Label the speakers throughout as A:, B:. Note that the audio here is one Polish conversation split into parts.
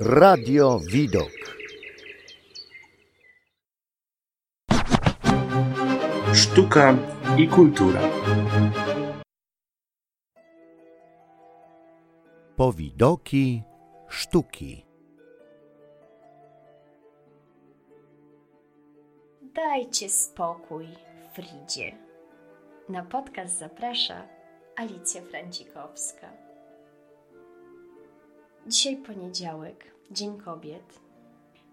A: Radio Widok.
B: Sztuka i kultura.
A: Powidoki sztuki.
C: Dajcie spokój, Fridzie. Na podcast zaprasza Alicja Francikowska. Dzisiaj poniedziałek, Dzień Kobiet,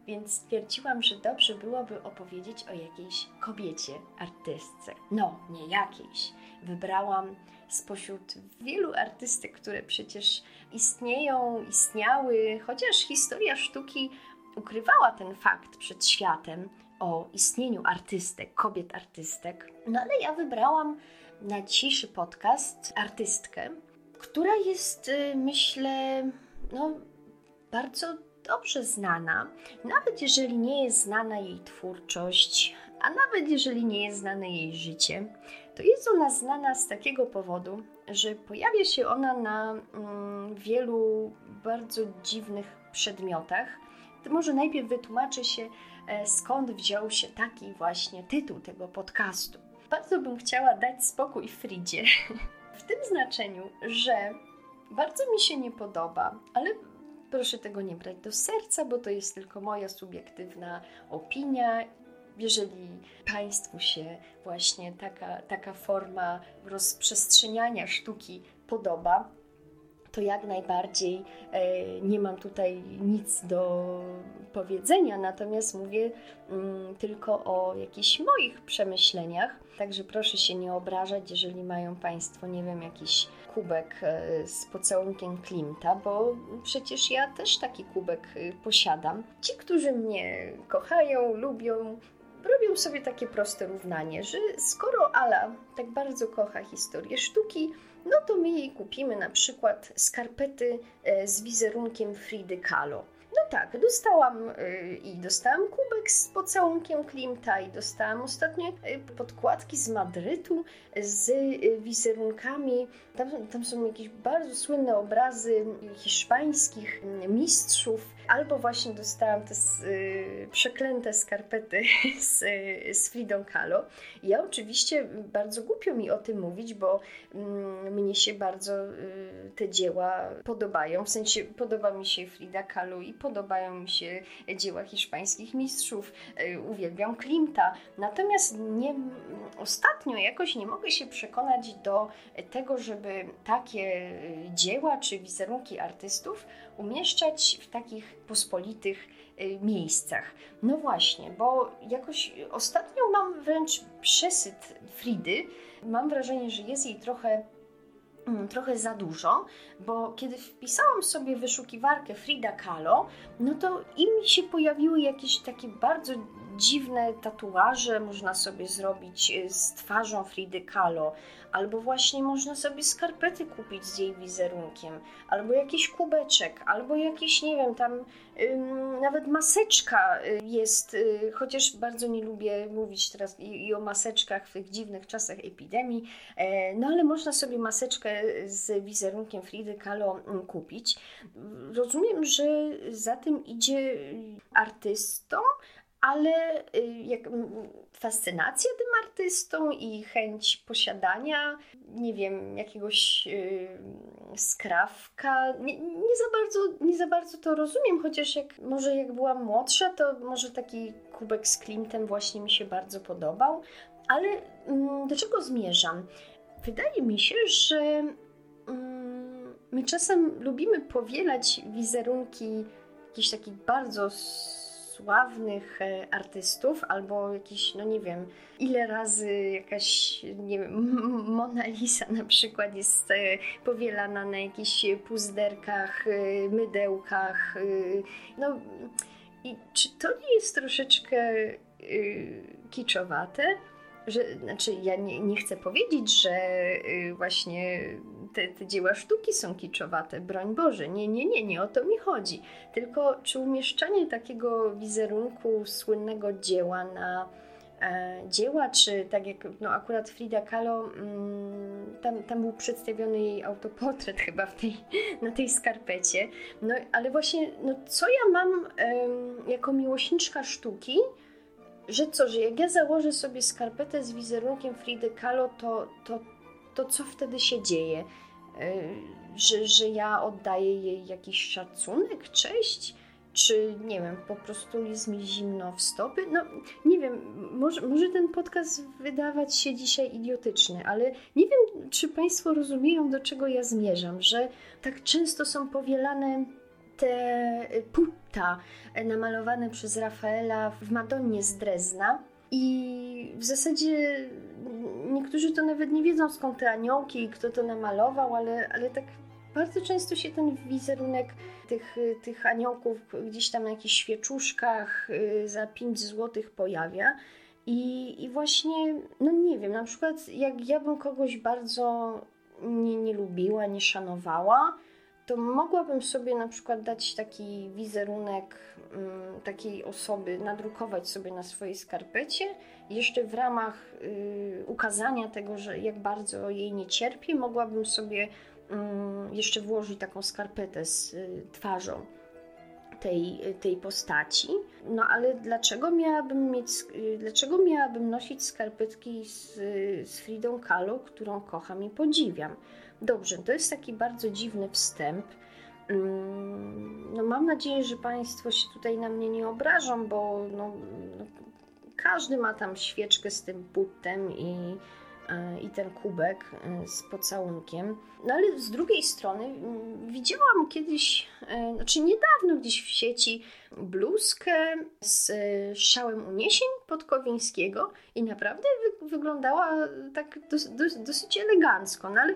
C: więc stwierdziłam, że dobrze byłoby opowiedzieć o jakiejś kobiecie, artystce. No, nie jakiejś. Wybrałam spośród wielu artystek, które przecież istnieją, istniały, chociaż historia sztuki ukrywała ten fakt przed światem o istnieniu artystek, kobiet artystek. No ale ja wybrałam na dzisiejszy podcast artystkę, która jest, y, myślę, no, bardzo dobrze znana, nawet jeżeli nie jest znana jej twórczość, a nawet jeżeli nie jest znane jej życie, to jest ona znana z takiego powodu, że pojawia się ona na mm, wielu bardzo dziwnych przedmiotach. To może najpierw wytłumaczę się, e, skąd wziął się taki właśnie tytuł tego podcastu. Bardzo bym chciała dać spokój Fridzie, w tym znaczeniu, że bardzo mi się nie podoba, ale proszę tego nie brać do serca, bo to jest tylko moja subiektywna opinia. Jeżeli Państwu się właśnie taka, taka forma rozprzestrzeniania sztuki podoba, to jak najbardziej e, nie mam tutaj nic do powiedzenia, natomiast mówię mm, tylko o jakichś moich przemyśleniach. Także proszę się nie obrażać, jeżeli mają Państwo, nie wiem, jakiś kubek e, z pocałunkiem Klimta, bo przecież ja też taki kubek e, posiadam. Ci, którzy mnie kochają, lubią, robią sobie takie proste równanie, że skoro Ala tak bardzo kocha historię sztuki, no to my jej kupimy na przykład skarpety e, z wizerunkiem Fridy Kahlo. No tak, dostałam yy, i dostałam kubek z pocałunkiem Klimta i dostałam ostatnio yy, podkładki z Madrytu z wizerunkami. Tam, tam są jakieś bardzo słynne obrazy hiszpańskich mistrzów. Albo właśnie dostałam te przeklęte skarpety z, z Fridą Kahlo. Ja oczywiście bardzo głupio mi o tym mówić, bo mm, mnie się bardzo te dzieła podobają. W sensie podoba mi się Frida Kahlo i podobają mi się dzieła hiszpańskich mistrzów, e, uwielbiam Klimta. Natomiast nie, ostatnio jakoś nie mogę się przekonać do tego, żeby takie dzieła czy wizerunki artystów umieszczać w takich pospolitych e, miejscach. No właśnie, bo jakoś ostatnio mam wręcz przesyt Fridy. Mam wrażenie, że jest jej trochę Mm, trochę za dużo, bo kiedy wpisałam sobie wyszukiwarkę Frida Kahlo, no to i mi się pojawiły jakieś takie bardzo dziwne tatuaże, można sobie zrobić y, z twarzą Fridy Kahlo, albo właśnie można sobie skarpety kupić z jej wizerunkiem, albo jakiś kubeczek, albo jakiś, nie wiem, tam ym, nawet maseczka y, jest, y, chociaż bardzo nie lubię mówić teraz i, i, o maseczkach w tych dziwnych czasach epidemii, e, no ale można sobie maseczkę z wizerunkiem Fridy Kahlo mm, kupić. Rozumiem, że za tym idzie artystą, ale y, jak, fascynacja tym artystą i chęć posiadania, nie wiem, jakiegoś yy, skrawka. Nie, nie, za bardzo, nie za bardzo to rozumiem, chociaż jak, może jak byłam młodsza, to może taki kubek z Klintem właśnie mi się bardzo podobał. Ale yy, do czego zmierzam? Wydaje mi się, że yy, my czasem lubimy powielać wizerunki jakichś takich bardzo sławnych e, artystów, albo jakiś, no nie wiem, ile razy jakaś, nie wiem, Mona Lisa na przykład jest e, powielana na jakichś puzderkach, e, mydełkach. No i czy to nie jest troszeczkę kiczowate? że, znaczy ja nie, nie chcę powiedzieć, że właśnie te, te dzieła sztuki są kiczowate, broń Boże, nie, nie, nie, nie o to mi chodzi. Tylko czy umieszczanie takiego wizerunku słynnego dzieła na e, dzieła, czy tak jak no akurat Frida Kahlo, mm, tam, tam był przedstawiony jej autoportret chyba w tej, na tej skarpecie. No ale właśnie, no co ja mam jako miłośniczka sztuki, że co, że jak ja założę sobie skarpetę z wizerunkiem Fridy Kahlo, to, to, to co wtedy się dzieje? E, że, że ja oddaję jej jakiś szacunek, cześć? czy nie wiem, po prostu jest mi zimno w stopy. No nie wiem, może, może ten podcast wydawać się dzisiaj idiotyczny, ale nie wiem, czy Państwo rozumieją, do czego ja zmierzam, że tak często są powielane te putta namalowane przez Rafaela w Madonnie z Drezna. I w zasadzie niektórzy to nawet nie wiedzą skąd te aniołki i kto to namalował, ale, ale tak bardzo często się ten wizerunek tych, tych aniołków gdzieś tam na jakichś świeczuszkach y, za 5 zł pojawia. I, I właśnie, no nie wiem, na przykład jak ja bym kogoś bardzo nie, nie lubiła, nie szanowała, to mogłabym sobie na przykład dać taki wizerunek um, takiej osoby, nadrukować sobie na swojej skarpecie. Jeszcze w ramach y, ukazania tego, że jak bardzo jej nie cierpi, mogłabym sobie Mm, jeszcze włożyć taką skarpetę z y, twarzą tej, tej postaci. No ale dlaczego miałabym mieć, y, dlaczego miałabym nosić skarpetki z, z Fridą Kahlo, którą kocham i podziwiam? Dobrze, to jest taki bardzo dziwny wstęp. Mm, no mam nadzieję, że Państwo się tutaj na mnie nie obrażą, bo no, no, każdy ma tam świeczkę z tym butem i E, i ten kubek e, z pocałunkiem. No ale z drugiej strony mm, widziałam kiedyś, e, znaczy niedawno gdzieś w sieci, bluzkę z szałem uniesień podkowińskiego i naprawdę wy wyglądała tak dos dos dosyć elegancko. No ale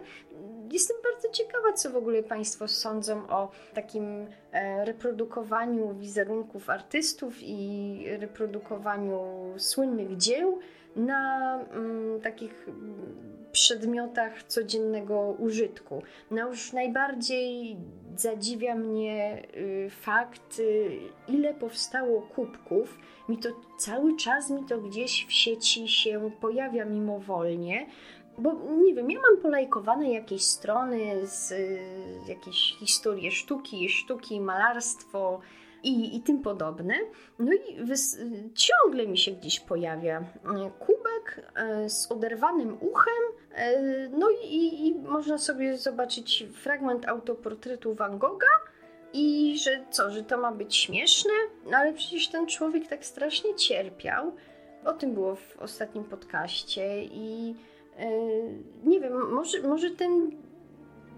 C: jestem bardzo ciekawa, co w ogóle Państwo sądzą o takim reprodukowaniu wizerunków artystów i reprodukowaniu słynnych dzieł na mm, takich przedmiotach codziennego użytku. No już najbardziej zadziwia mnie y, fakt, y, ile powstało kubków. Mi to cały czas mi to gdzieś w sieci się pojawia mimowolnie. Bo nie wiem, ja mam polajkowane jakieś strony z y, jakieś historie sztuki, sztuki, malarstwo, i, i tym podobne. No i wys- ciągle mi się gdzieś pojawia e, kubek e, z oderwanym uchem, e, no i, i można sobie zobaczyć fragment autoportretu Van Gogha. I że co, że to ma być śmieszne? No ale przecież ten człowiek tak strasznie cierpiał. O tym było w ostatnim podcaście i nie wiem, może, może ten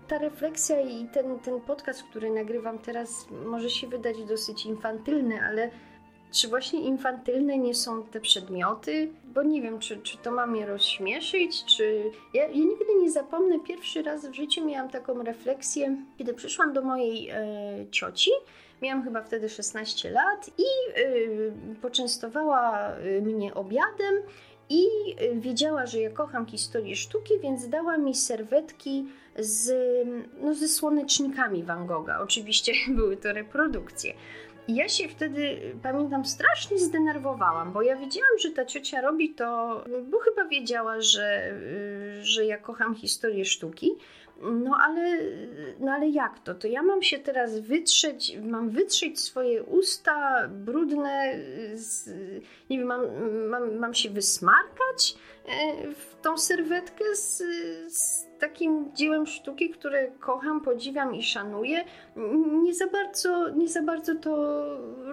C: ta refleksja i ten, ten podcast, który nagrywam teraz, może się wydać dosyć infantylny, ale czy właśnie infantylne nie są te przedmioty? Bo nie wiem, czy, czy to ma mnie rozśmieszyć, czy... Ja, ja nigdy nie zapomnę, pierwszy raz w życiu miałam taką refleksję, kiedy przyszłam do mojej e, cioci, Miałam chyba wtedy 16 lat i y, poczęstowała y, mnie obiadem i wiedziała, że ja kocham historię sztuki, więc dała mi serwetki z, no, ze słonecznikami Van Gogha. Oczywiście były to reprodukcje. I ja się wtedy, pamiętam, strasznie zdenerwowałam, bo ja wiedziałam, że ta ciocia robi to, bo chyba wiedziała, że, y, że ja kocham historię sztuki. No ale, no ale jak to? To ja mam się teraz wytrzeć, mam wytrzeć swoje usta brudne, z, nie wiem, mam, mam, mam się wysmarkać e, w tą serwetkę z, z takim dziełem sztuki, które kocham, podziwiam i szanuję. Nie za bardzo, nie za bardzo to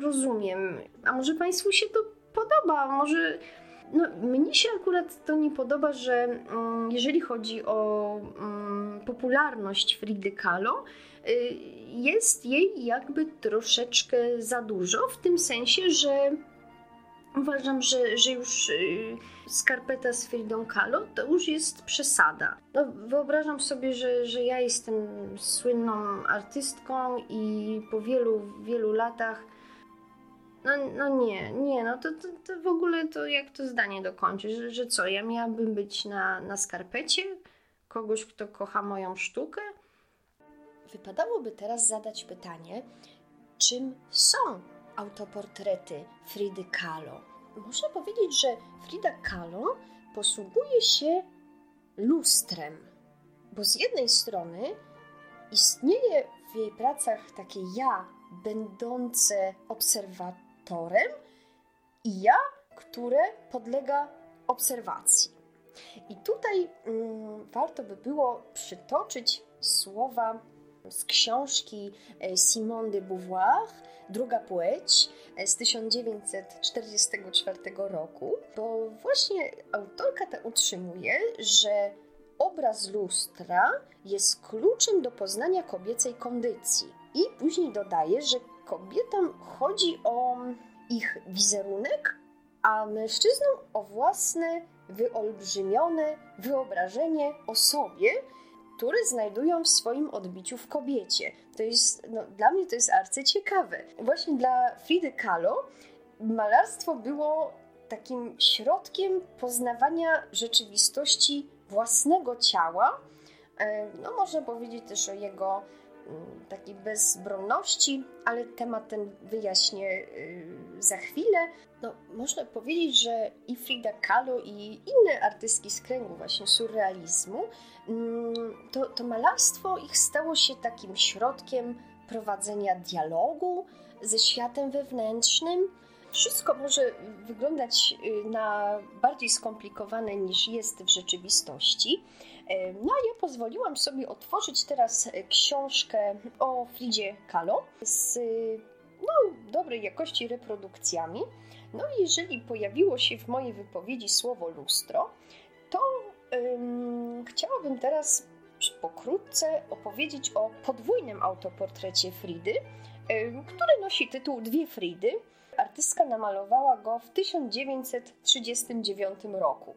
C: rozumiem. A może Państwu się to podoba? Może no, mnie się akurat to nie podoba, że mm, jeżeli chodzi o mm, popularność Fridy Kahlo, y, jest jej jakby troszeczkę za dużo, w tym sensie, że uważam, że, że już y, skarpeta z Fridą Kahlo to już jest przesada. No, wyobrażam sobie, że, że ja jestem słynną artystką i po wielu, wielu latach no, no nie, nie, no to, to, to w ogóle to jak to zdanie dokończyć, że, że co, ja miałabym być na, na skarpecie kogoś, kto kocha moją sztukę? Wypadałoby teraz zadać pytanie, czym są autoportrety Fridy Kahlo? można powiedzieć, że Frida Kahlo posługuje się lustrem, bo z jednej strony istnieje w jej pracach takie ja, będące obserwatorem, i ja, które podlega obserwacji. I tutaj mm, warto by było przytoczyć słowa z książki e, Simone de Beauvoir, Druga płeć e, z 1944 roku, bo właśnie autorka ta utrzymuje, że obraz lustra jest kluczem do poznania kobiecej kondycji. I później dodaje, że kobietom chodzi o ich wizerunek, a mężczyznom o własne wyolbrzymione wyobrażenie o sobie, które znajdują w swoim odbiciu w kobiecie. To jest, no, dla mnie to jest arcyciekawe. Właśnie dla Fridy Kahlo malarstwo było takim środkiem poznawania rzeczywistości własnego ciała. E, no, można powiedzieć też o jego takiej bezbronności, ale temat ten wyjaśnię y, za chwilę. No, można powiedzieć, że i Frida Kahlo, i inne artystki z kręgu właśnie surrealizmu, mm, to, to malarstwo ich stało się takim środkiem prowadzenia dialogu ze światem wewnętrznym. Wszystko może wyglądać y, na bardziej skomplikowane niż jest w rzeczywistości. E, no ja pozwoliłam sobie otworzyć teraz książkę o Fridzie Kahlo z no, dobrej jakości reprodukcjami. No i jeżeli pojawiło się w mojej wypowiedzi słowo lustro, to ym, chciałabym teraz pokrótce opowiedzieć o podwójnym autoportrecie Fridy, ym, który nosi tytuł Dwie Fridy. Artystka namalowała go w 1939 roku.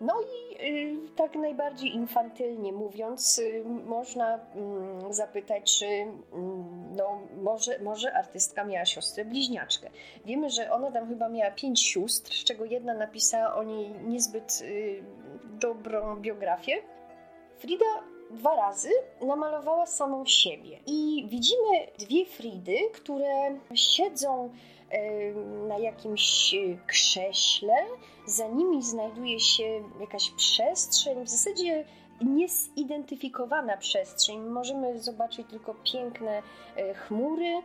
C: No i y, tak najbardziej infantylnie mówiąc, y, można mm, zapytać, czy mm, no, może, może artystka miała siostrę bliźniaczkę. Wiemy, że ona tam chyba miała pięć sióstr, z czego jedna napisała o niej niezbyt y, dobrą biografię. Frida dwa razy namalowała samą siebie. I widzimy dwie Fridy, które siedzą na jakimś krześle, za nimi znajduje się jakaś przestrzeń, w zasadzie niezidentyfikowana przestrzeń. Możemy zobaczyć tylko piękne e, chmury, e,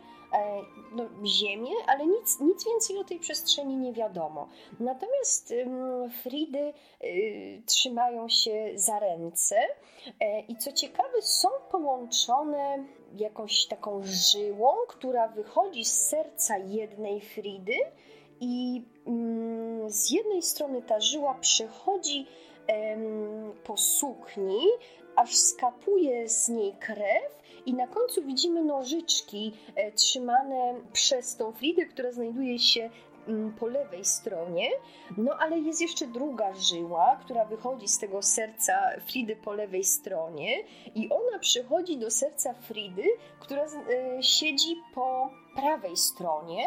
C: no, ziemię, ale nic, nic więcej o tej przestrzeni nie wiadomo. Natomiast Fridy e, trzymają się za ręce i co ciekawe, są połączone jakąś taką żyłą, która wychodzi z serca jednej Fridy i mm, z jednej strony ta żyła przechodzi po sukni, aż skapuje z niej krew i na końcu widzimy nożyczki e, trzymane przez tą Fridę, która znajduje się po lewej stronie, no ale jest jeszcze druga żyła, która wychodzi z tego serca Fridy po lewej stronie. I ona przychodzi do serca Fridy, która e, siedzi po prawej stronie.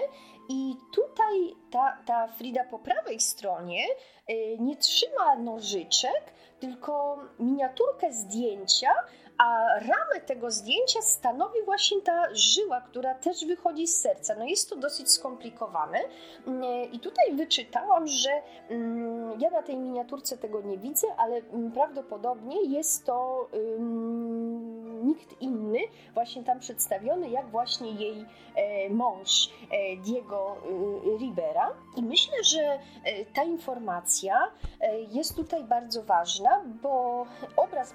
C: I tutaj ta, ta Frida po prawej stronie y, nie trzyma nożyczek, tylko miniaturkę zdjęcia, a ramę tego zdjęcia stanowi właśnie ta żyła, która też wychodzi z serca. No jest to dosyć skomplikowane mm, i tutaj wyczytałam, że mm, ja na tej miniaturce tego nie widzę, ale mm, prawdopodobnie jest to nikt inny właśnie tam przedstawiony, jak właśnie jej e, mąż e, Diego e, Ribera. I myślę, że ta informacja jest tutaj bardzo ważna, bo obraz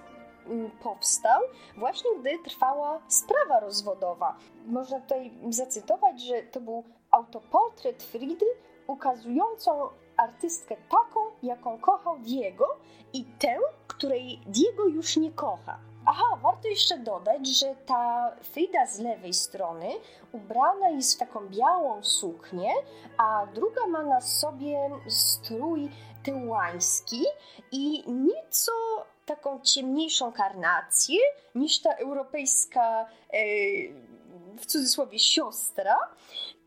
C: powstał właśnie gdy trwała sprawa rozwodowa. Można tutaj zacytować, że to był autoportret Fridy ukazującą artystkę taką, jaką kochał Diego i tę, której Diego już nie kocha. Aha, warto jeszcze dodać, że ta Frida z lewej strony ubrana jest w taką białą suknię, a druga ma na sobie strój tyłański i nieco taką ciemniejszą karnację niż ta europejska, e, w cudzysłowie, siostra,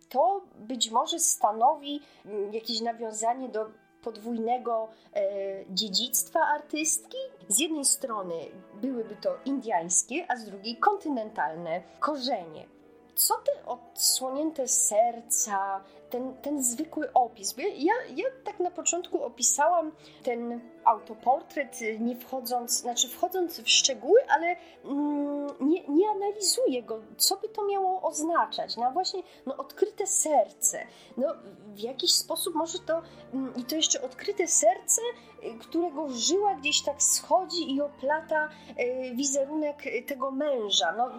C: to być może stanowi mm, jakieś nawiązanie do podwójnego e, dziedzictwa artystki. Z jednej strony byłyby to indiańskie, a z drugiej kontynentalne korzenie. Co te odsłonięte serca, ten, ten zwykły opis. Ja, ja tak na początku opisałam ten autoportret, nie wchodząc, znaczy wchodząc w szczegóły, ale mm, nie, nie analizuję go, co by to miało oznaczać. No właśnie, no odkryte serce. No w jakiś sposób może to, mm, i to jeszcze odkryte serce, y, którego żyła gdzieś tak schodzi i oplata y, wizerunek tego męża. No,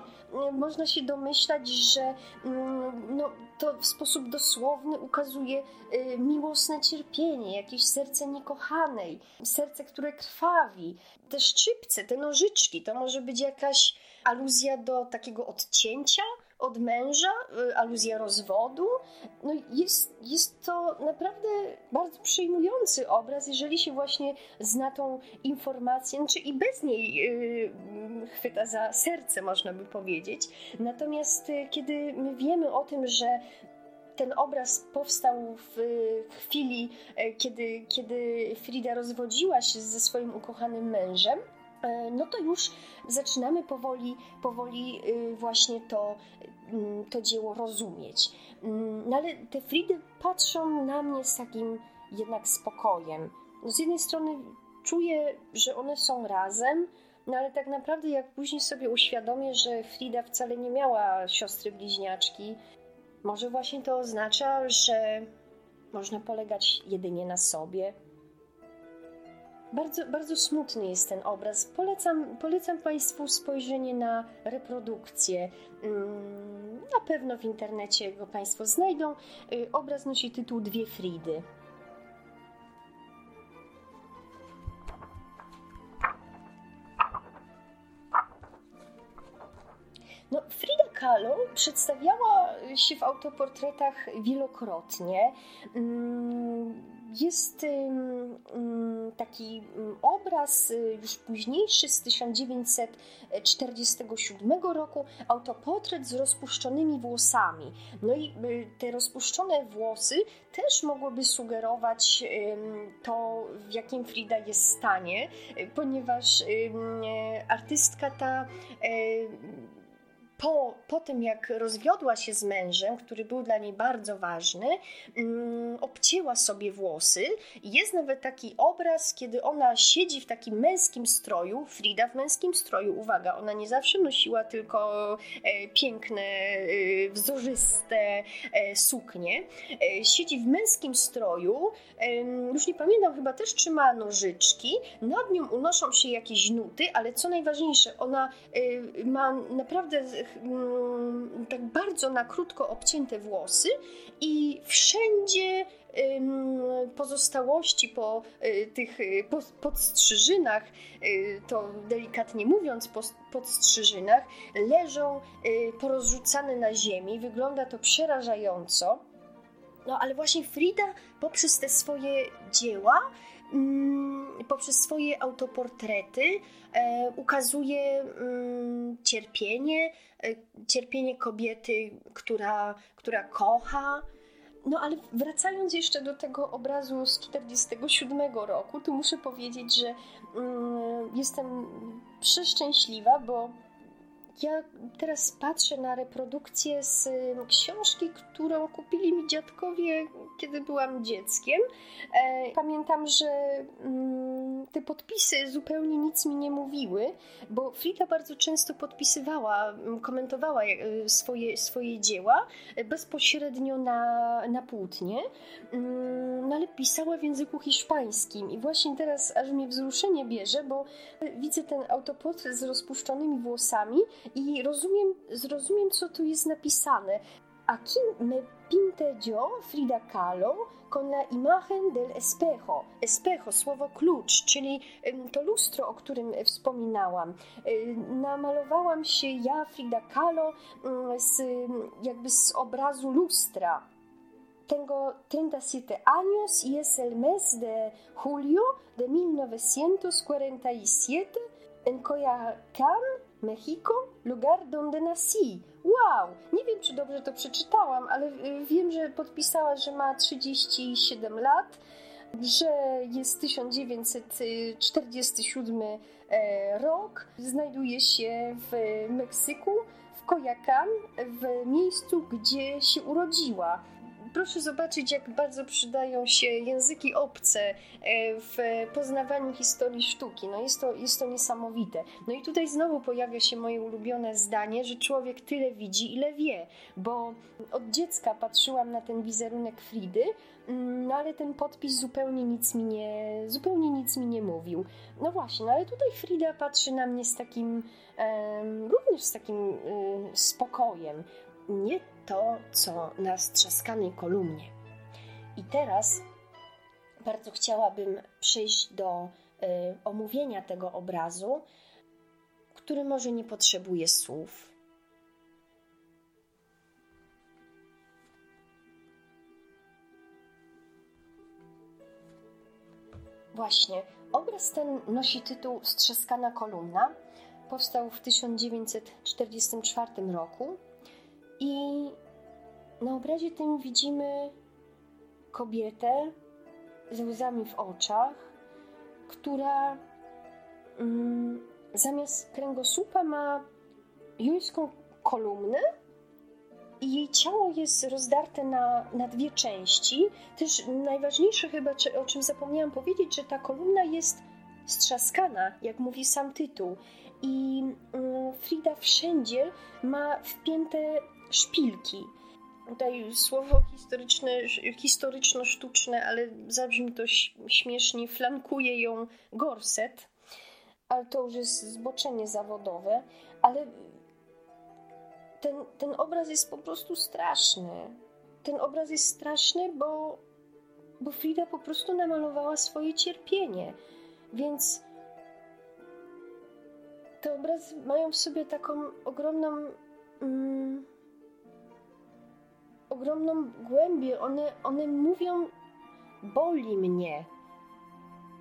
C: y, można się domyślać, że mm, no, to w sposób dosłowny ukazuje miłosne cierpienie, jakieś serce niekochanej, serce, które krwawi. Te szczypce, te nożyczki, to może być jakaś aluzja do takiego odcięcia od męża, y, aluzja rozwodu. No jest, jest to naprawdę bardzo przejmujący obraz, jeżeli się właśnie zna tą informację, czy znaczy i bez niej yy, chwyta za serce, można by powiedzieć. Natomiast yy, kiedy my wiemy o tym, że ten obraz powstał w chwili, e, kiedy, kiedy Frida rozwodziła się ze swoim ukochanym mężem, e, no to już zaczynamy powoli, powoli y, właśnie to, mm, to dzieło rozumieć. Mm, no ale te Fridy patrzą na mnie z takim jednak spokojem. No z jednej strony czuję, że one są razem, no ale tak naprawdę jak później sobie uświadomię, że Frida wcale nie miała siostry bliźniaczki, może właśnie to oznacza, że można polegać jedynie na sobie. Bardzo, bardzo smutny jest ten obraz. Polecam, polecam Państwu spojrzenie na reprodukcję. Mm, na pewno w internecie go Państwo znajdą. Y, obraz nosi tytuł Dwie Fridy. Przedstawiała się w autoportretach wielokrotnie. Mm, jest taki obraz y, już późniejszy z 1947 roku, autoportret z rozpuszczonymi włosami. No i y, te rozpuszczone włosy też mogłyby sugerować to, w jakim Frida jest stanie, y, ponieważ artystka ta po, po tym, jak rozwiodła się z mężem, który był dla niej bardzo ważny, um, obcięła sobie włosy. Jest nawet taki obraz, kiedy ona siedzi w takim męskim stroju, Frida w męskim stroju, uwaga, ona nie zawsze nosiła tylko e, piękne, e, wzorzyste e, suknie. Siedzi w męskim stroju, już nie pamiętam, chyba też trzyma nożyczki, nad nią unoszą się jakieś nuty, ale co najważniejsze, ona ma naprawdę Mm, tak bardzo na krótko obcięte włosy i wszędzie pozostałości po y, tych y, podstrzyżynach, y, to delikatnie mówiąc, podstrzyżynach, leżą porozrzucane na ziemi. Wygląda to przerażająco. No ale właśnie Frida poprzez te swoje dzieła poprzez swoje autoportrety e, ukazuje mm, cierpienie, e, cierpienie kobiety, która, która kocha. No ale wracając jeszcze do tego obrazu z 1947 roku, to muszę powiedzieć, że mm, jestem przeszczęśliwa, bo ja teraz patrzę na reprodukcję z książki, którą kupili mi dziadkowie, kiedy byłam dzieckiem. E, pamiętam, że mm, te podpisy zupełnie nic mi nie mówiły, bo Frida bardzo często podpisywała, komentowała e, swoje, swoje dzieła bezpośrednio na, na płótnie, mm, no ale pisała w języku hiszpańskim. I właśnie teraz aż mnie wzruszenie bierze, bo widzę ten autoportret z rozpuszczonymi włosami i rozumiem, zrozumiem, co tu jest napisane. Aquí me pinte yo, Frida Kahlo, con la imagen del espejo. Espejo, słowo klucz, czyli to lustro, o którym wspominałam. Namalowałam się ja, Frida Kahlo, z, jakby z obrazu lustra. Tengo 37 años y es el mes de julio de 1947 en Coyacán, Mexico, lugar donde nací. Wow! Nie wiem, czy dobrze to przeczytałam, ale y, wiem, że podpisała, że ma 37 lat, że jest 1947 e, rok, znajduje się w Meksyku, w Coyacán, w miejscu, gdzie się urodziła. Proszę zobaczyć, jak bardzo przydają się języki obce e, w poznawaniu historii sztuki. No jest to, jest to niesamowite. No i tutaj znowu pojawia się moje ulubione zdanie, że człowiek tyle widzi, ile wie, bo od dziecka patrzyłam na ten wizerunek Fridy, mm, no ale ten podpis zupełnie nic mi nie, zupełnie nic mi nie mówił. No właśnie, no ale tutaj Frida patrzy na mnie z takim, również z takim y, spokojem. Nie to, co na strzaskanej kolumnie. I teraz bardzo chciałabym przejść do y, omówienia tego obrazu, który może nie potrzebuje słów. Właśnie, obraz ten nosi tytuł Strzaskana kolumna. Powstał w 1944 roku i na obrazie tym widzimy kobietę z łzami w oczach, która mm, zamiast kręgosłupa ma juńską kolumnę i jej ciało jest rozdarte na, na dwie części. Też najważniejsze chyba, o czym zapomniałam powiedzieć, że ta kolumna jest strzaskana, jak mówi sam tytuł. I mm, Frida wszędzie ma wpięte szpilki. Tutaj słowo historyczne, historyczno-sztuczne, ale zabrzmi to śmiesznie, flankuje ją gorset, ale to już jest zboczenie zawodowe, ale ten, ten obraz jest po prostu straszny. Ten obraz jest straszny, bo, bo Frida po prostu namalowała swoje cierpienie. Więc te obrazy mają w sobie taką ogromną. Mm, ogromną głębię. One, one mówią, boli mnie.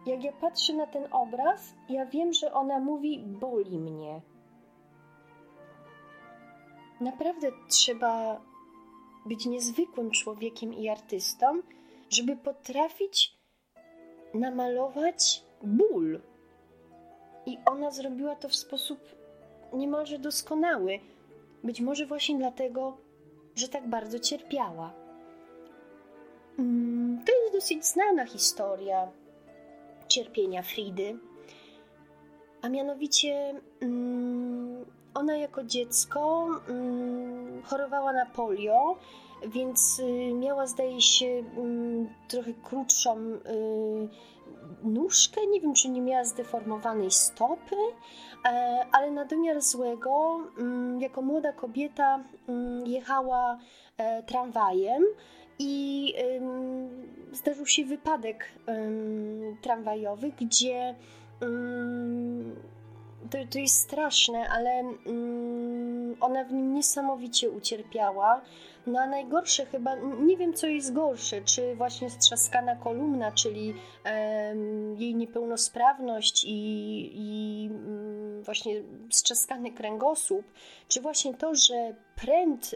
C: Jak ja patrzę na ten obraz, ja wiem, że ona mówi, boli mnie. Naprawdę trzeba być niezwykłym człowiekiem i artystą, żeby potrafić namalować ból. I ona zrobiła to w sposób niemalże doskonały. Być może właśnie dlatego, że tak bardzo cierpiała. Mm, to jest dosyć znana historia cierpienia Fridy, a mianowicie mm, ona jako dziecko mm, chorowała na polio, więc y, miała, zdaje się, trochę krótszą y, nóżkę. Nie wiem, czy nie miała zdeformowanej stopy, e, ale na domiar złego, mm, jako młoda kobieta, mm, jechała e, tramwajem i zdarzył się wypadek tramwajowy, gdzie to, to jest straszne, ale ona w nim niesamowicie ucierpiała. No a najgorsze chyba, nie wiem co jest gorsze, czy właśnie strzaskana kolumna, czyli jej niepełnosprawność i, i mm, właśnie strzaskany kręgosłup, czy właśnie to, że pręt,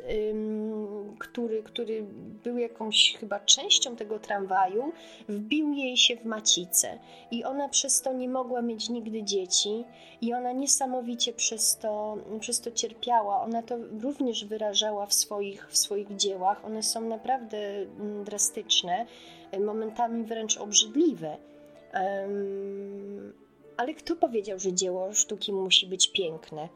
C: który, który był jakąś chyba częścią tego tramwaju, wbił jej się w macicę i ona przez to nie mogła mieć nigdy dzieci i ona niesamowicie przez to, przez to cierpiała. Ona to również wyrażała w swoich, w swoich dziełach. One są naprawdę drastyczne, momentami wręcz obrzydliwe. Ale kto powiedział, że dzieło sztuki musi być piękne?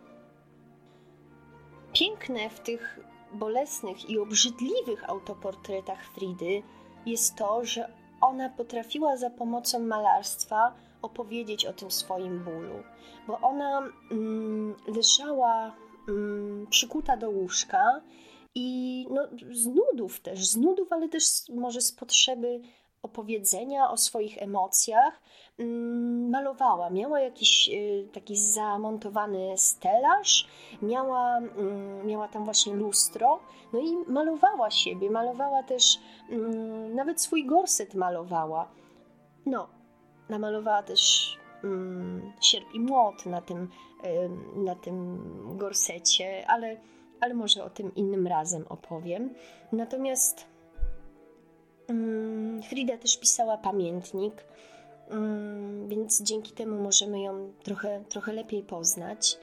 C: Piękne w tych bolesnych i obrzydliwych autoportretach Fridy jest to, że ona potrafiła za pomocą malarstwa opowiedzieć o tym swoim bólu, bo ona mm, leżała mm, przykuta do łóżka i no, z nudów też, z nudów, ale też może z potrzeby opowiedzenia o swoich emocjach, malowała. Miała jakiś y, taki zamontowany stelaż, miała, mm, miała tam właśnie lustro, no i malowała siebie, malowała też, mm, nawet swój gorset malowała. No, namalowała też sierp i młot na tym, na tym gorsecie, ale, ale może o tym innym razem opowiem. Natomiast Mm, Frida też pisała pamiętnik, mm, więc dzięki temu możemy ją trochę, trochę lepiej poznać.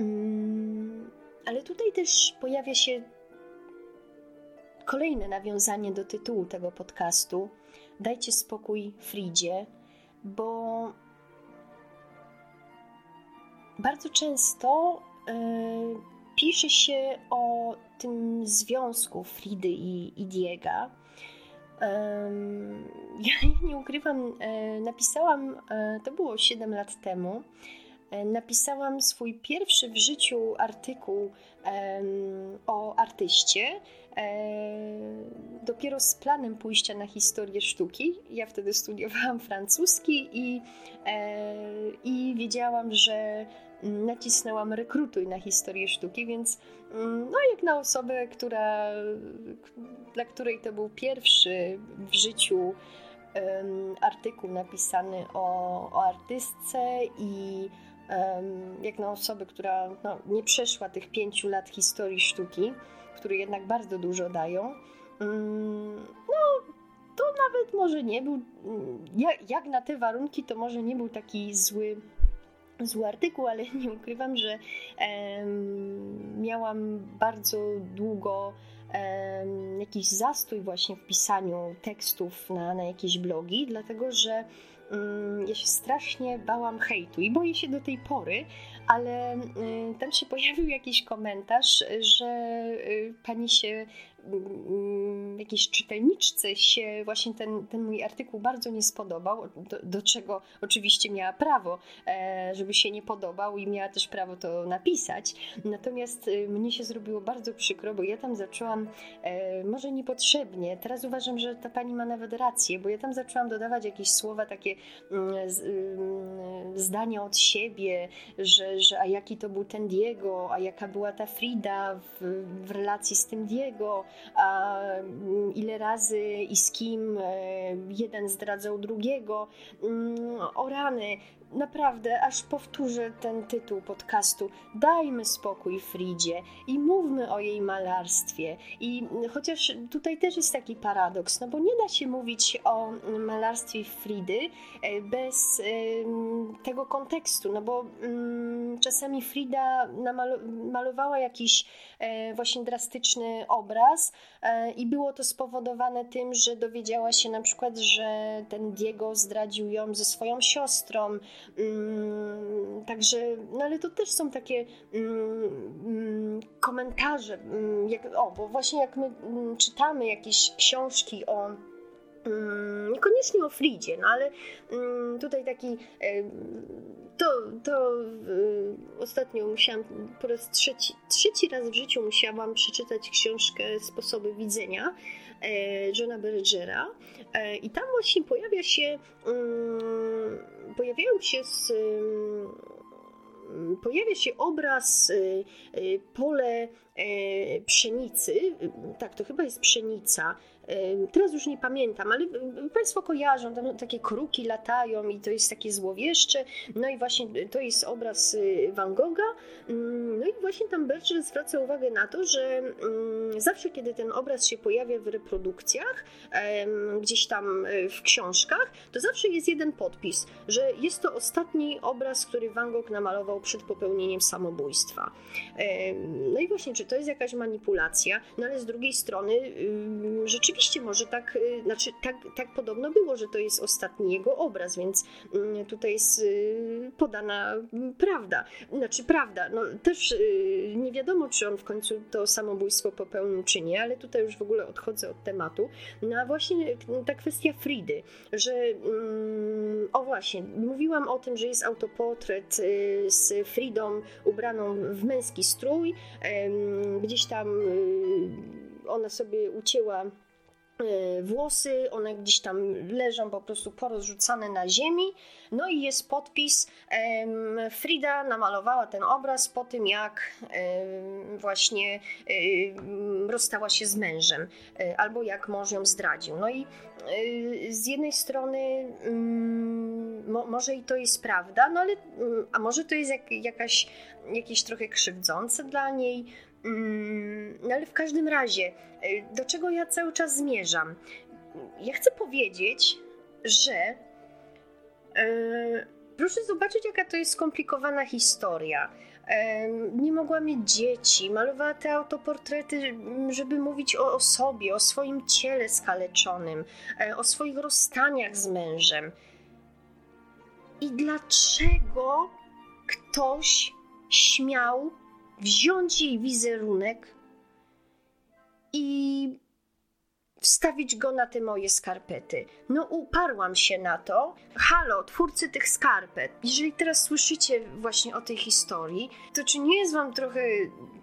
C: Mm, ale tutaj też pojawia się kolejne nawiązanie do tytułu tego podcastu. Dajcie spokój Fridzie, bo bardzo często y, pisze się o tym związku Fridy i, i. Ja nie ukrywam, e, napisałam, e, to było 7 lat temu, e, napisałam swój pierwszy w życiu artykuł o artyście. Dopiero z planem pójścia na historię sztuki. Ja wtedy studiowałam francuski i, i wiedziałam, że nacisnęłam rekrutuj na historię sztuki, więc mm, no jak na osobę, która, dla której to był pierwszy w życiu artykuł napisany o, o artystce i jak na osobę, która no, nie przeszła tych pięciu lat historii sztuki, które jednak bardzo dużo dają, um, no to nawet może nie był, jak, jak na te warunki, to może nie był taki zły zły artykuł, ale nie ukrywam, że miałam bardzo długo jakiś zastój właśnie w pisaniu tekstów na, na jakieś blogi, dlatego że mm, ja się strasznie bałam hejtu i boję się do tej pory, ale y, tam się pojawił jakiś komentarz, że y, pani się Mm, jakiejś czytelniczce się właśnie ten, ten mój artykuł bardzo nie spodobał, do, do, czego oczywiście miała prawo, e, żeby się nie podobał i miała też prawo to napisać. Natomiast y, mnie się zrobiło bardzo przykro, bo ja tam zaczęłam, e, może niepotrzebnie, teraz uważam, że ta pani ma nawet rację, bo ja tam zaczęłam dodawać jakieś słowa, takie mm, mm, zdania od siebie, że, że a jaki to był ten Diego, a jaka była ta Frida w, w relacji z tym Diego, a mm, ile razy i z kim e, jeden zdradzał drugiego. Mm, o rany, naprawdę, aż powtórzę ten tytuł podcastu. Dajmy spokój Fridzie i mówmy o jej malarstwie. I chociaż tutaj też jest taki paradoks, no bo nie da się mówić o malarstwie Fridy e, bez tego kontekstu, no bo mm, czasami Frida malowała jakiś e, właśnie drastyczny obraz e, i było to spowodowane tym, że dowiedziała się na przykład, że ten Diego zdradził ją ze swoją siostrą, także, no ale to też są takie mm, mm, komentarze, jak, o, bo właśnie jak my czytamy jakieś książki o niekoniecznie o Fridzie, no ale tutaj taki to, to ostatnio musiałam po raz trzeci, trzeci raz w życiu musiałam przeczytać książkę Sposoby widzenia. e, Johna Bergera. E, i tam właśnie pojawia się pojawiają się z, pojawia się obraz y, pole e, pszenicy, tak, to chyba jest pszenica, Teraz już nie pamiętam, ale Państwo kojarzą, tam takie kruki latają i to jest takie złowieszcze. No i właśnie to jest obraz y, Van Gogha. Mm, no i właśnie tam Berger zwraca uwagę na to, że mm, zawsze kiedy ten obraz się pojawia w reprodukcjach, gdzieś tam y, w książkach, to zawsze jest jeden podpis, że jest to ostatni obraz, który Van Gogh namalował przed popełnieniem samobójstwa. No i właśnie, czy to jest jakaś manipulacja? No ale z drugiej strony rzeczywiście rzeczywiście może tak, y, znaczy tak, tak podobno było, że to jest ostatni jego obraz, więc mm, tutaj jest y, podana prawda. Znaczy prawda, no też y, nie wiadomo, czy on w końcu to samobójstwo popełnił, czy nie, ale tutaj już w ogóle odchodzę od tematu. No a właśnie ta kwestia Fridy, że mm, o właśnie, mówiłam o tym, że jest autoportret z Fridą ubraną w męski strój, gdzieś tam ona sobie ucięła włosy, one gdzieś tam leżą po prostu porozrzucane na ziemi. No i jest podpis. Frida namalowała ten obraz po tym, jak właśnie rozstała się z mężem, e, albo jak mąż ją zdradził. No i e, z jednej strony mm, może i to jest prawda, no ale mm, a może to jest jak, jakaś, jakieś trochę krzywdzące dla niej no ale w każdym razie, y, do czego ja cały czas zmierzam? Ja chcę powiedzieć, że yy, proszę zobaczyć, jaka to jest skomplikowana historia. nie mogła mieć dzieci, malowała te autoportrety, żeby mówić o, o sobie, o swoim ciele skaleczonym, e, o swoich rozstaniach z mężem. I dlaczego ktoś śmiał wziąć jej wizerunek i wstawić go na te moje skarpety. No uparłam się na to. Halo, twórcy tych skarpet, jeżeli teraz słyszycie właśnie o tej historii, to czy nie jest wam trochę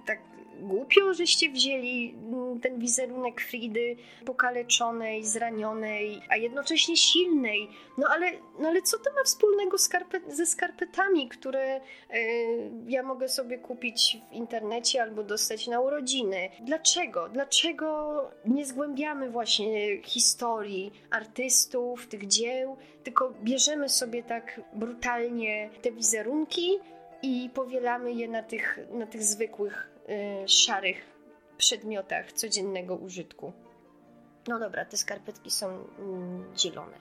C: tak głupio, żeście wzięli mm, ten wizerunek Fridy pokaleczonej, zranionej, a jednocześnie silnej. No ale, no ale co to ma wspólnego ze skarpetami, które y, ja mogę sobie kupić w internecie albo dostać na urodziny? Dlaczego? Dlaczego nie zgłębiamy właśnie historii artystów, tych dzieł, tylko bierzemy sobie tak brutalnie te wizerunki i powielamy je na tych, na tych zwykłych szarych przedmiotach codziennego użytku. No dobra, te skarpetki są mm, zielone.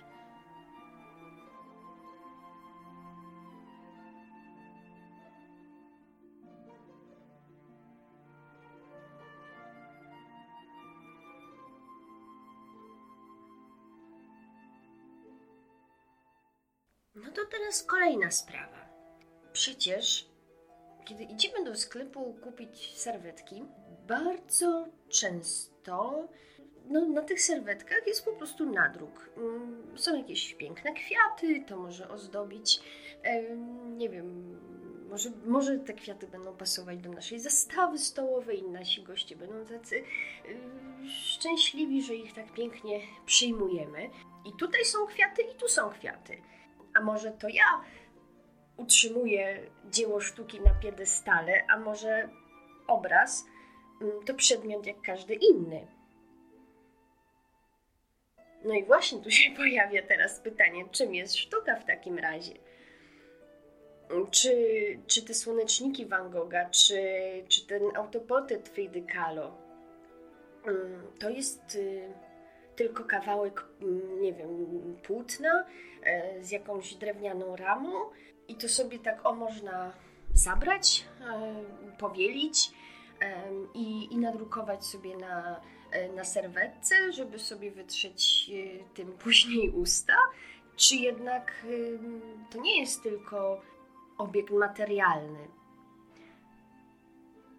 C: No to teraz kolejna sprawa. Przecież kiedy idziemy do sklepu kupić serwetki, bardzo często no, na tych serwetkach jest po prostu nadruk. Mm, są jakieś piękne kwiaty, to może ozdobić, nie wiem, może, może te kwiaty będą pasować do naszej zastawy stołowej i nasi goście będą tacy szczęśliwi, że ich tak pięknie przyjmujemy. I tutaj są kwiaty, i tu są kwiaty. A może to ja utrzymuje dzieło sztuki na piedestale, a może obraz mm, to przedmiot jak każdy inny. No i właśnie tu się pojawia teraz pytanie, czym jest sztuka w takim razie? Czy, czy te słoneczniki Van Gogha, czy, czy ten autoportret Fridy Kahlo mm, to jest y, tylko kawałek, mm, nie wiem, płótna e, z jakąś drewnianą ramą, i to sobie tak o można zabrać, e, powielić e, i, i nadrukować sobie na, e, na serwetce, żeby sobie wytrzeć tym później usta, czy jednak to nie jest tylko obiekt materialny.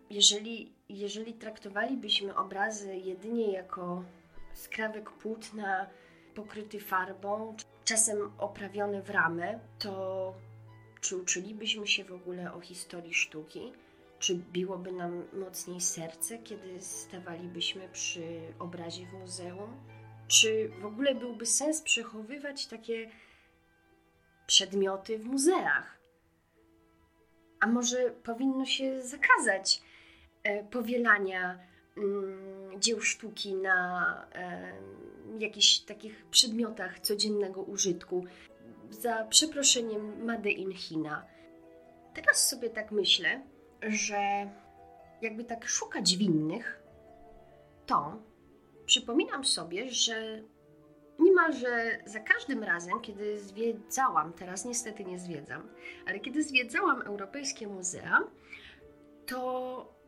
C: Jeżeli, jeżeli traktowalibyśmy obrazy jedynie jako skrawek płótna pokryty farbą, czasem oprawiony w ramę, to czy uczylibyśmy się w ogóle o historii sztuki? Czy biłoby nam mocniej serce, kiedy stawalibyśmy przy obrazie w muzeum? Czy w ogóle byłby sens przechowywać takie przedmioty w muzeach? A może powinno się zakazać e, powielania mm, dzieł sztuki na jakichś takich przedmiotach codziennego użytku? Za przeproszeniem Made in China. Teraz sobie tak myślę, że jakby tak szukać winnych, to przypominam sobie, że niemalże za każdym razem, kiedy zwiedzałam, teraz niestety nie zwiedzam, ale kiedy zwiedzałam europejskie muzea, to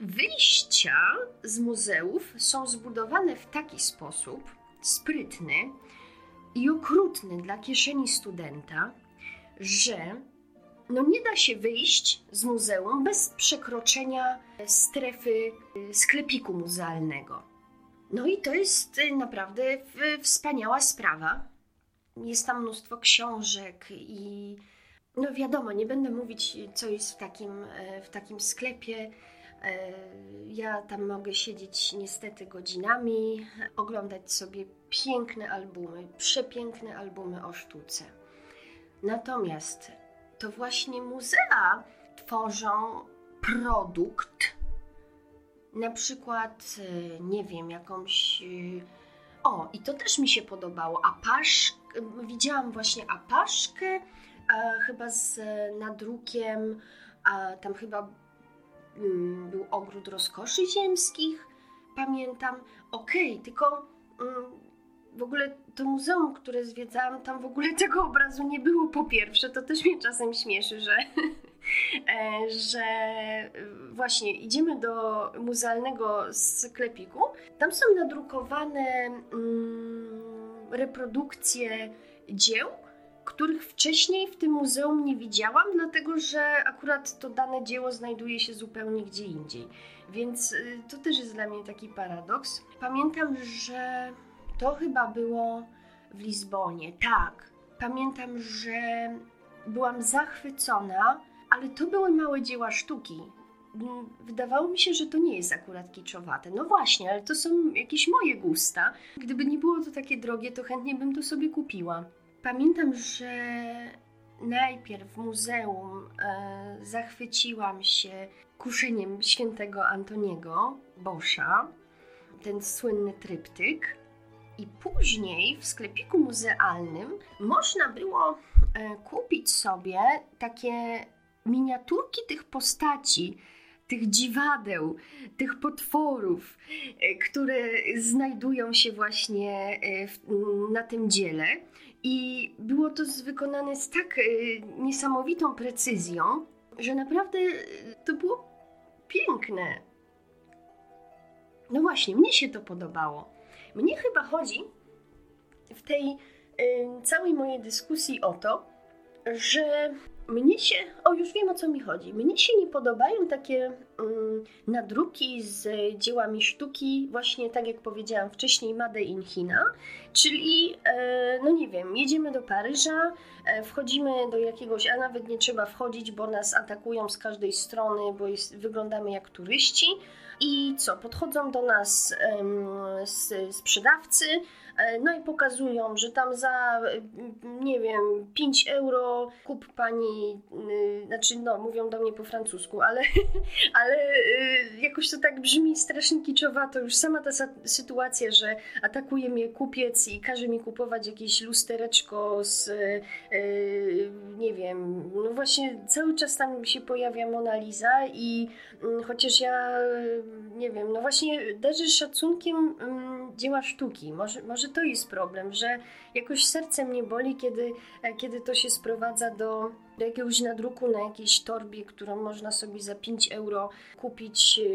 C: wyjścia z muzeów są zbudowane w taki sposób sprytny, i okrutny dla kieszeni studenta, że no nie da się wyjść z muzeum bez przekroczenia strefy y, sklepiku muzealnego. No i to jest y, naprawdę wspaniała sprawa. Jest tam mnóstwo książek i no wiadomo, nie będę mówić, co jest w takim, w takim sklepie. E, ja tam mogę siedzieć niestety godzinami, oglądać sobie piękne albumy, przepiękne albumy o sztuce. Natomiast to właśnie muzea tworzą produkt, na przykład, e, nie wiem, jakąś. E, o, i to też mi się podobało. Apasz, widziałam właśnie apaszkę, chyba z nadrukiem, tam chyba był ogród rozkoszy ziemskich, pamiętam. Okej, okay, tylko mm, w ogóle to muzeum, które zwiedzałam, tam w ogóle tego obrazu nie było po pierwsze. To też mnie czasem śmieszy, że, e, że właśnie idziemy do muzealnego sklepiku. Tam są nadrukowane mm, reprodukcje dzieł, których wcześniej w tym muzeum nie widziałam, dlatego że akurat to dane dzieło znajduje się zupełnie gdzie indziej. Więc y, to też jest dla mnie taki paradoks. Pamiętam, że to chyba było w Lizbonie. Tak, pamiętam, że byłam zachwycona, ale to były małe dzieła sztuki. Mm, wydawało mi się, że to nie jest akurat kiczowate. No właśnie, ale to są jakieś moje gusta. Gdyby nie było to takie drogie, to chętnie bym to sobie kupiła. Pamiętam, że najpierw w muzeum e, zachwyciłam się kuszeniem świętego Antoniego Boscha, ten słynny tryptyk. I później w sklepiku muzealnym można było e, kupić sobie takie miniaturki tych postaci, tych dziwadeł, tych potworów, e, które znajdują się właśnie e, na tym dziele. I było to wykonane z tak niesamowitą precyzją, że naprawdę to było piękne. No właśnie, mnie się to podobało. Mnie chyba chodzi w tej y, całej mojej dyskusji o to, że mnie się, o już wiem o co mi chodzi, mnie się nie podobają takie y, nadruki z dziełami sztuki, właśnie tak jak powiedziałam wcześniej, Made in China, czyli, y, no nie wiem, jedziemy do Paryża, y, wchodzimy do jakiegoś, a nawet nie trzeba wchodzić, bo nas atakują z każdej strony, bo jest, wyglądamy jak turyści, i co? Podchodzą do nas um, sprzedawcy, e, no i pokazują, że tam za, nie wiem, 5 euro kup pani, yy, znaczy no, mówią do mnie po francusku, ale, ale yy, jakoś to tak brzmi strasznie kiczowato. Już sama ta sytuacja, że atakuje mnie kupiec i każe mi kupować jakieś lustereczko z, yy, nie wiem, no właśnie cały czas tam się pojawia Mona Lisa i mm, chociaż ja nie wiem, no właśnie darzy szacunkiem um, dzieła sztuki. Może, może to jest problem, że jakoś serce mnie boli, kiedy, e, kiedy to się sprowadza do, do jakiegoś nadruku na jakiejś torbie, którą można sobie za 5 euro kupić e,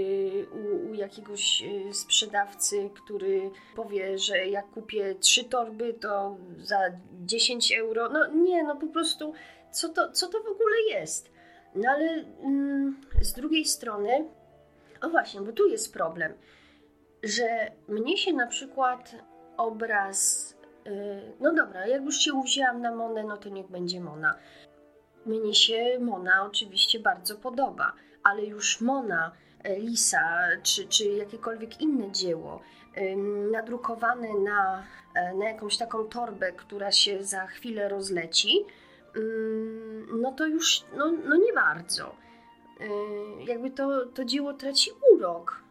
C: u, u jakiegoś e, sprzedawcy, który powie, że jak kupię trzy torby, to za 10 euro. No nie, no po prostu co to, co to w ogóle jest? No ale mm, z drugiej strony o właśnie, bo tu jest problem, że mnie się na przykład obraz. Yy, no dobra, jak już się uwzięłam na Monę, no to niech będzie Mona. Mnie się Mona oczywiście bardzo podoba, ale już Mona, e, Lisa czy, czy jakiekolwiek inne dzieło yy, nadrukowane na, yy, na jakąś taką torbę, która się za chwilę rozleci, no to już no, no nie bardzo. Y, jakby to, to dzieło traci urok.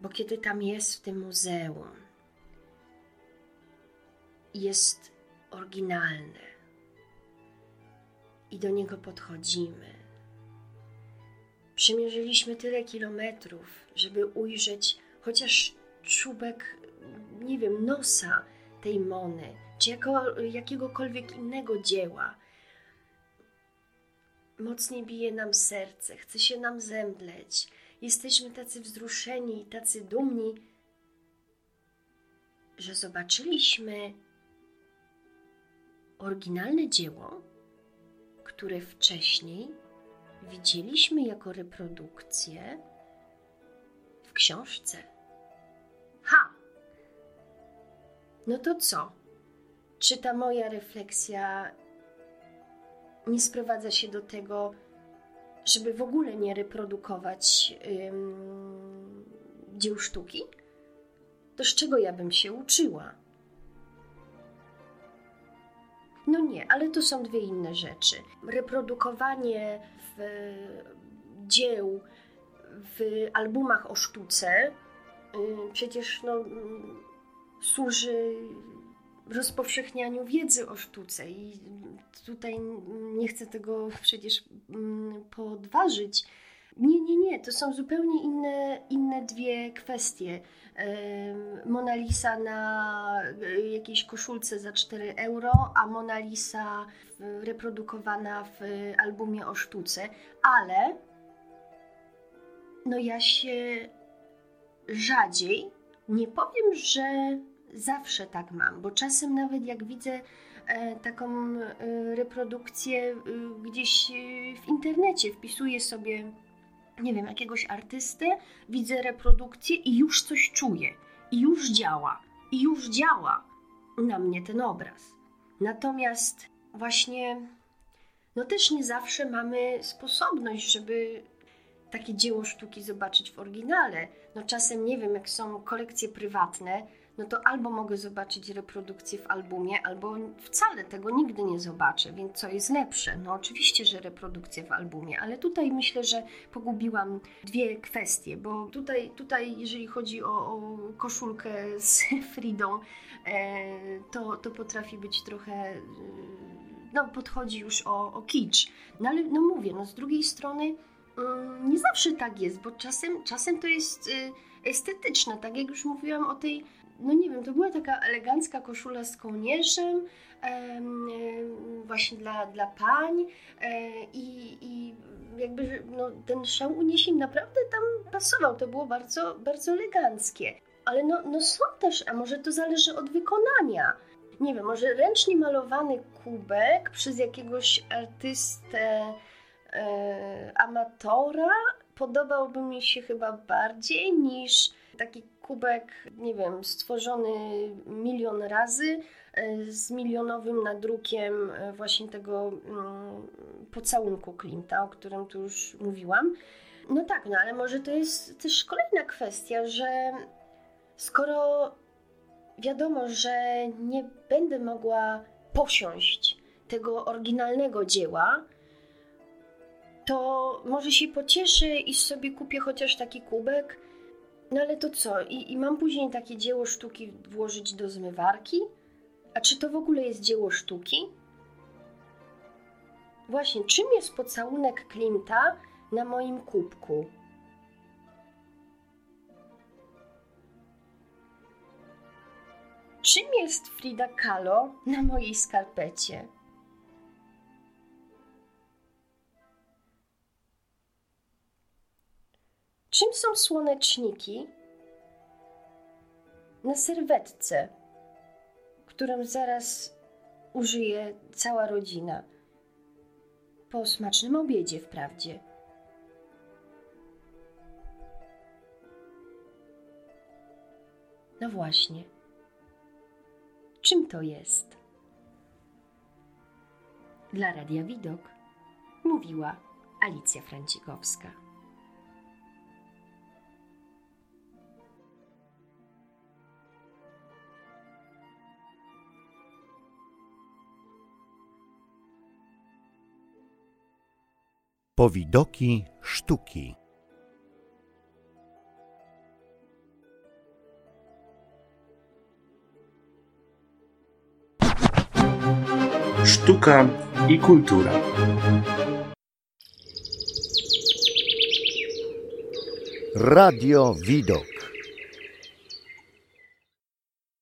C: Bo kiedy tam jest w tym muzeum, jest oryginalne i do niego podchodzimy. Przemierzyliśmy tyle kilometrów, żeby ujrzeć chociaż czubek, nie wiem, nosa tej Mony, czy jako, jakiegokolwiek innego dzieła mocniej bije nam serce, chce się nam zemdleć. Jesteśmy tacy wzruszeni tacy dumni, że zobaczyliśmy oryginalne dzieło, które wcześniej widzieliśmy jako reprodukcję w książce. Ha! No to co? Czy ta moja refleksja nie sprowadza się do tego, żeby w ogóle nie reprodukować ym, dzieł sztuki, to z czego ja bym się uczyła? No nie, ale to są dwie inne rzeczy. Reprodukowanie w dzieł w albumach o sztuce y, przecież no, służy rozpowszechnianiu wiedzy o sztuce i tutaj nie chcę tego przecież mm, podważyć. Nie, nie, nie, to są zupełnie inne, inne dwie kwestie. Mona Lisa na e, jakiejś koszulce za 4 euro, a Mona Lisa reprodukowana w albumie o sztuce, ale no ja się rzadziej, nie powiem, że zawsze tak mam, bo czasem nawet jak widzę e, taką e, reprodukcję gdzieś w internecie, wpisuję sobie nie wiem, jakiegoś artystę, widzę reprodukcję i już coś czuję, i już działa, i już działa na mnie ten obraz. Natomiast właśnie, no też nie zawsze mamy sposobność, żeby takie dzieło sztuki zobaczyć w oryginale. No czasem nie wiem, jak są kolekcje prywatne, no to albo mogę zobaczyć reprodukcję w albumie, albo wcale tego nigdy nie zobaczę, więc co jest lepsze? No oczywiście, że reprodukcja w albumie, ale tutaj myślę, że pogubiłam dwie kwestie, bo tutaj, tutaj jeżeli chodzi o, o koszulkę z Fridą, e, to, to potrafi być trochę e, no, podchodzi już o, o kicz. No ale no mówię, no z drugiej strony mm, nie zawsze tak jest, bo czasem, czasem to jest y, estetyczne, tak jak już mówiłam o tej no nie wiem, to była taka elegancka koszula z kołnierzem, właśnie dla, dla pań e, i, i jakby no, ten szał uniesień naprawdę tam pasował, to było bardzo, bardzo eleganckie. Ale no, no są też, a może to zależy od wykonania. Nie wiem, może ręcznie malowany kubek przez jakiegoś artystę e, amatora podobałby mi się chyba bardziej niż taki kubek, nie wiem, stworzony milion razy e, z milionowym nadrukiem e, właśnie tego mm, pocałunku Klimta, o którym tu już mówiłam. No tak, no ale może to jest też kolejna kwestia, że skoro wiadomo, że nie będę mogła posiąść tego oryginalnego dzieła, to może się pocieszę i sobie kupię chociaż taki kubek, no ale to co? I, I mam później takie dzieło sztuki włożyć do zmywarki? A czy to w ogóle jest dzieło sztuki? Właśnie, czym jest pocałunek Klimta na moim kubku? Czym jest Frida Kahlo na mojej skarpecie? Czym są słoneczniki? Na serwetce, którą zaraz użyje cała rodzina. Po smacznym obiedzie, wprawdzie. No właśnie. Czym to jest? Dla Radia Widok mówiła Alicja Francikowska.
A: Powidoki sztuki.
B: Sztuka i kultura.
A: Radio Widok.